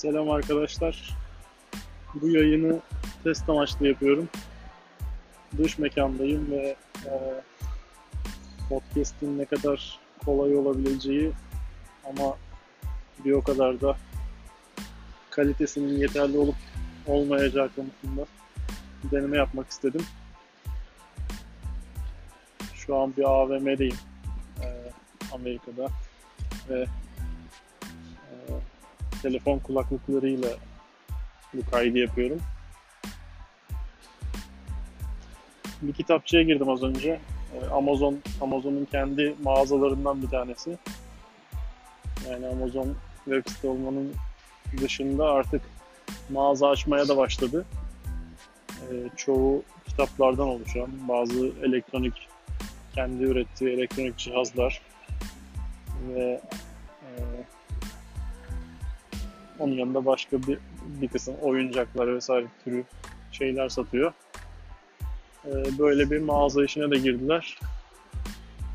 Selam arkadaşlar. Bu yayını test amaçlı yapıyorum. Dış mekandayım ve e, podcast'in ne kadar kolay olabileceği ama bir o kadar da kalitesinin yeterli olup olmayacağı konusunda deneme yapmak istedim. Şu an bir AVM'deyim e, Amerika'da ve telefon kulaklıklarıyla bu kaydı yapıyorum. Bir kitapçıya girdim az önce. E, Amazon Amazon'un kendi mağazalarından bir tanesi. Yani Amazon web site olmanın dışında artık mağaza açmaya da başladı. E, çoğu kitaplardan oluşan bazı elektronik kendi ürettiği elektronik cihazlar ve onun yanında başka bir, bir kısım oyuncaklar vesaire türü şeyler satıyor. E, böyle bir mağaza işine de girdiler.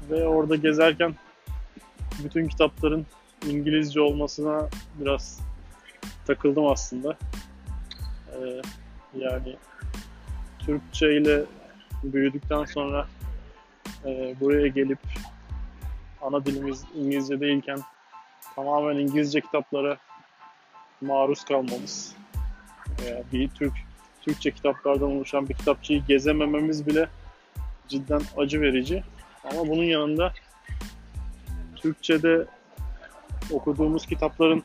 Ve orada gezerken bütün kitapların İngilizce olmasına biraz takıldım aslında. E, yani Türkçe ile büyüdükten sonra e, buraya gelip ana dilimiz İngilizce değilken tamamen İngilizce kitaplara maruz kalmamız bir Türk Türkçe kitaplardan oluşan bir kitapçıyı gezemememiz bile cidden acı verici. Ama bunun yanında Türkçe'de okuduğumuz kitapların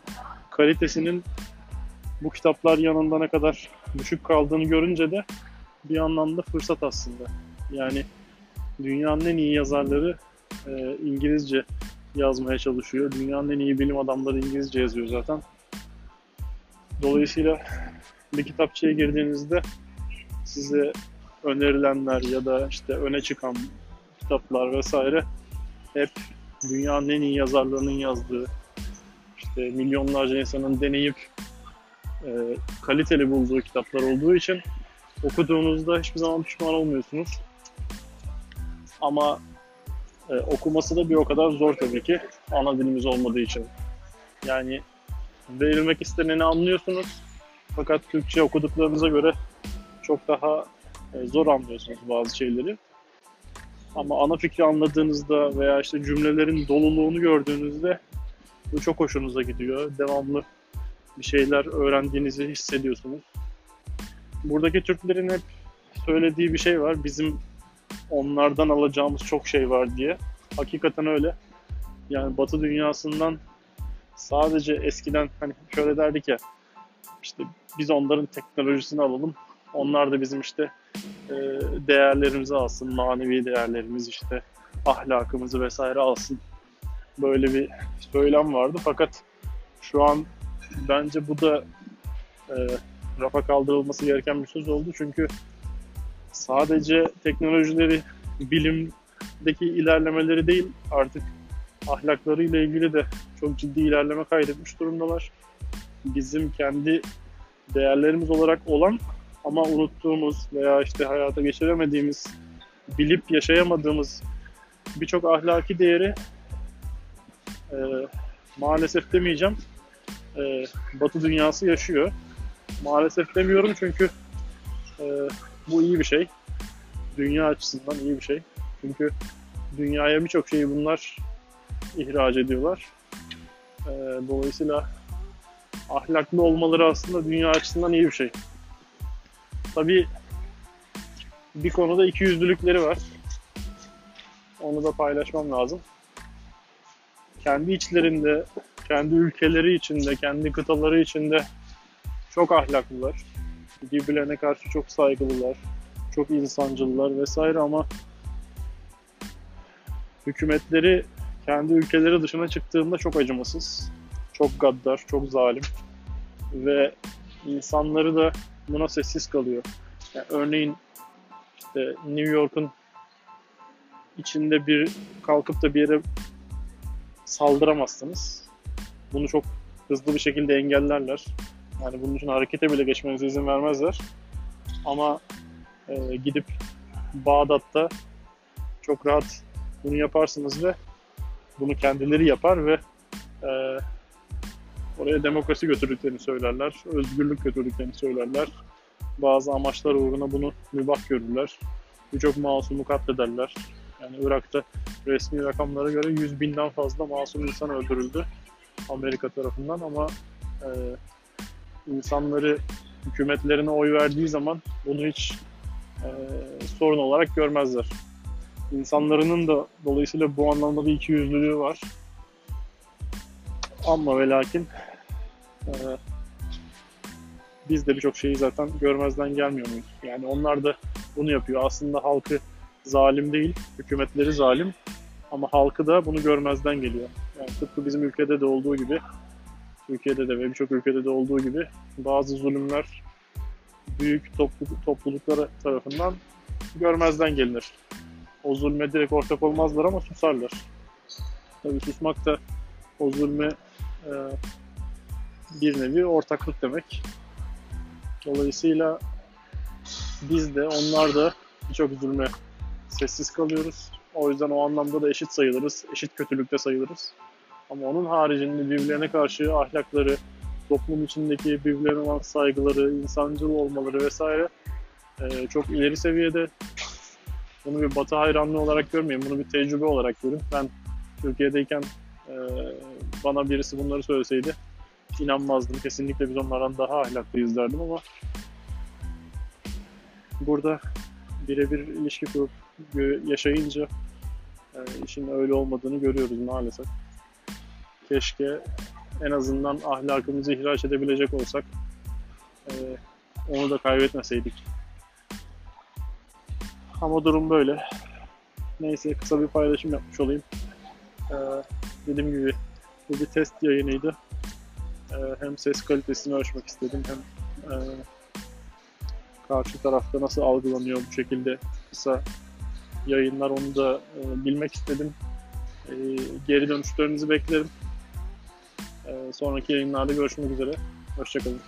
kalitesinin bu kitaplar yanında ne kadar düşük kaldığını görünce de bir anlamda fırsat aslında. Yani dünyanın en iyi yazarları e, İngilizce yazmaya çalışıyor. Dünyanın en iyi bilim adamları İngilizce yazıyor zaten. Dolayısıyla bir kitapçıya girdiğinizde size önerilenler ya da işte öne çıkan kitaplar vesaire hep dünyanın en iyi yazarlarının yazdığı işte milyonlarca insanın deneyip e, kaliteli bulduğu kitaplar olduğu için okuduğunuzda hiçbir zaman pişman olmuyorsunuz. Ama e, okuması da bir o kadar zor tabii ki ana dilimiz olmadığı için. Yani verilmek isteneni anlıyorsunuz fakat Türkçe okuduklarınıza göre çok daha e, zor anlıyorsunuz bazı şeyleri. Ama ana fikri anladığınızda veya işte cümlelerin doluluğunu gördüğünüzde bu çok hoşunuza gidiyor. Devamlı bir şeyler öğrendiğinizi hissediyorsunuz. Buradaki Türklerin hep söylediği bir şey var. Bizim onlardan alacağımız çok şey var diye. Hakikaten öyle. Yani Batı dünyasından sadece eskiden hani şöyle derdik ya işte biz onların teknolojisini alalım. Onlar da bizim işte e, değerlerimizi alsın, manevi değerlerimiz işte ahlakımızı vesaire alsın. Böyle bir söylem vardı fakat şu an bence bu da e, rafa kaldırılması gereken bir söz oldu çünkü sadece teknolojileri, bilimdeki ilerlemeleri değil artık ahlaklarıyla ilgili de çok ciddi ilerleme kaydetmiş durumdalar. Bizim kendi değerlerimiz olarak olan ama unuttuğumuz veya işte hayata geçiremediğimiz, bilip yaşayamadığımız birçok ahlaki değeri e, maalesef demeyeceğim e, Batı dünyası yaşıyor. Maalesef demiyorum çünkü e, bu iyi bir şey. Dünya açısından iyi bir şey. Çünkü dünyaya birçok şeyi bunlar ihraç ediyorlar. E, dolayısıyla ahlaklı olmaları aslında dünya açısından iyi bir şey. Tabii bir konuda iki yüzlülükleri var. Onu da paylaşmam lazım. Kendi içlerinde, kendi ülkeleri içinde, kendi kıtaları içinde çok ahlaklılar. Birbirlerine karşı çok saygılılar. Çok insancılılar vesaire ama hükümetleri kendi ülkeleri dışına çıktığında çok acımasız, çok gaddar, çok zalim ve insanları da buna sessiz kalıyor. Yani örneğin işte New York'un içinde bir kalkıp da bir yere saldıramazsınız. Bunu çok hızlı bir şekilde engellerler. Yani bunun için harekete bile geçmenize izin vermezler. Ama e, gidip Bağdat'ta çok rahat bunu yaparsınız ve bunu kendileri yapar ve e, Oraya demokrasi götürdüklerini söylerler, özgürlük götürdüklerini söylerler. Bazı amaçlar uğruna bunu mübah görürler. Birçok masumu katlederler. Yani Irak'ta resmi rakamlara göre 100 binden fazla masum insan öldürüldü Amerika tarafından ama e, insanları hükümetlerine oy verdiği zaman bunu hiç e, sorun olarak görmezler. İnsanlarının da dolayısıyla bu anlamda da iki yüzlülüğü var. Ama ve lakin e, biz de birçok şeyi zaten görmezden gelmiyor muyuz? Yani onlar da bunu yapıyor. Aslında halkı zalim değil, hükümetleri zalim ama halkı da bunu görmezden geliyor. Yani tıpkı bizim ülkede de olduğu gibi, Türkiye'de de ve birçok ülkede de olduğu gibi bazı zulümler büyük topluluk, toplulukları tarafından görmezden gelinir. O zulme direkt ortak olmazlar ama susarlar. Tabii susmak da o zulme e, bir nevi ortaklık demek. Dolayısıyla biz de onlar da birçok zulme sessiz kalıyoruz. O yüzden o anlamda da eşit sayılırız, eşit kötülükte sayılırız. Ama onun haricinde birbirlerine karşı ahlakları, toplum içindeki birbirlerine olan saygıları, insancıl olmaları vesaire e, çok ileri seviyede. Bunu bir batı hayranlığı olarak görmeyin, bunu bir tecrübe olarak görün. Ben Türkiye'deyken e, bana birisi bunları söyleseydi inanmazdım. Kesinlikle biz onlardan daha ahlaklıyız derdim ama burada birebir ilişki kurup yaşayınca e, işin öyle olmadığını görüyoruz maalesef. Keşke en azından ahlakımızı ihraç edebilecek olsak e, onu da kaybetmeseydik. Ama durum böyle. Neyse kısa bir paylaşım yapmış olayım. Ee, dediğim gibi bu bir test yayınıydı. Ee, hem ses kalitesini ölçmek istedim hem e, karşı tarafta nasıl algılanıyor bu şekilde kısa yayınlar onu da e, bilmek istedim. E, geri dönüşlerinizi beklerim. E, sonraki yayınlarda görüşmek üzere. Hoşçakalın.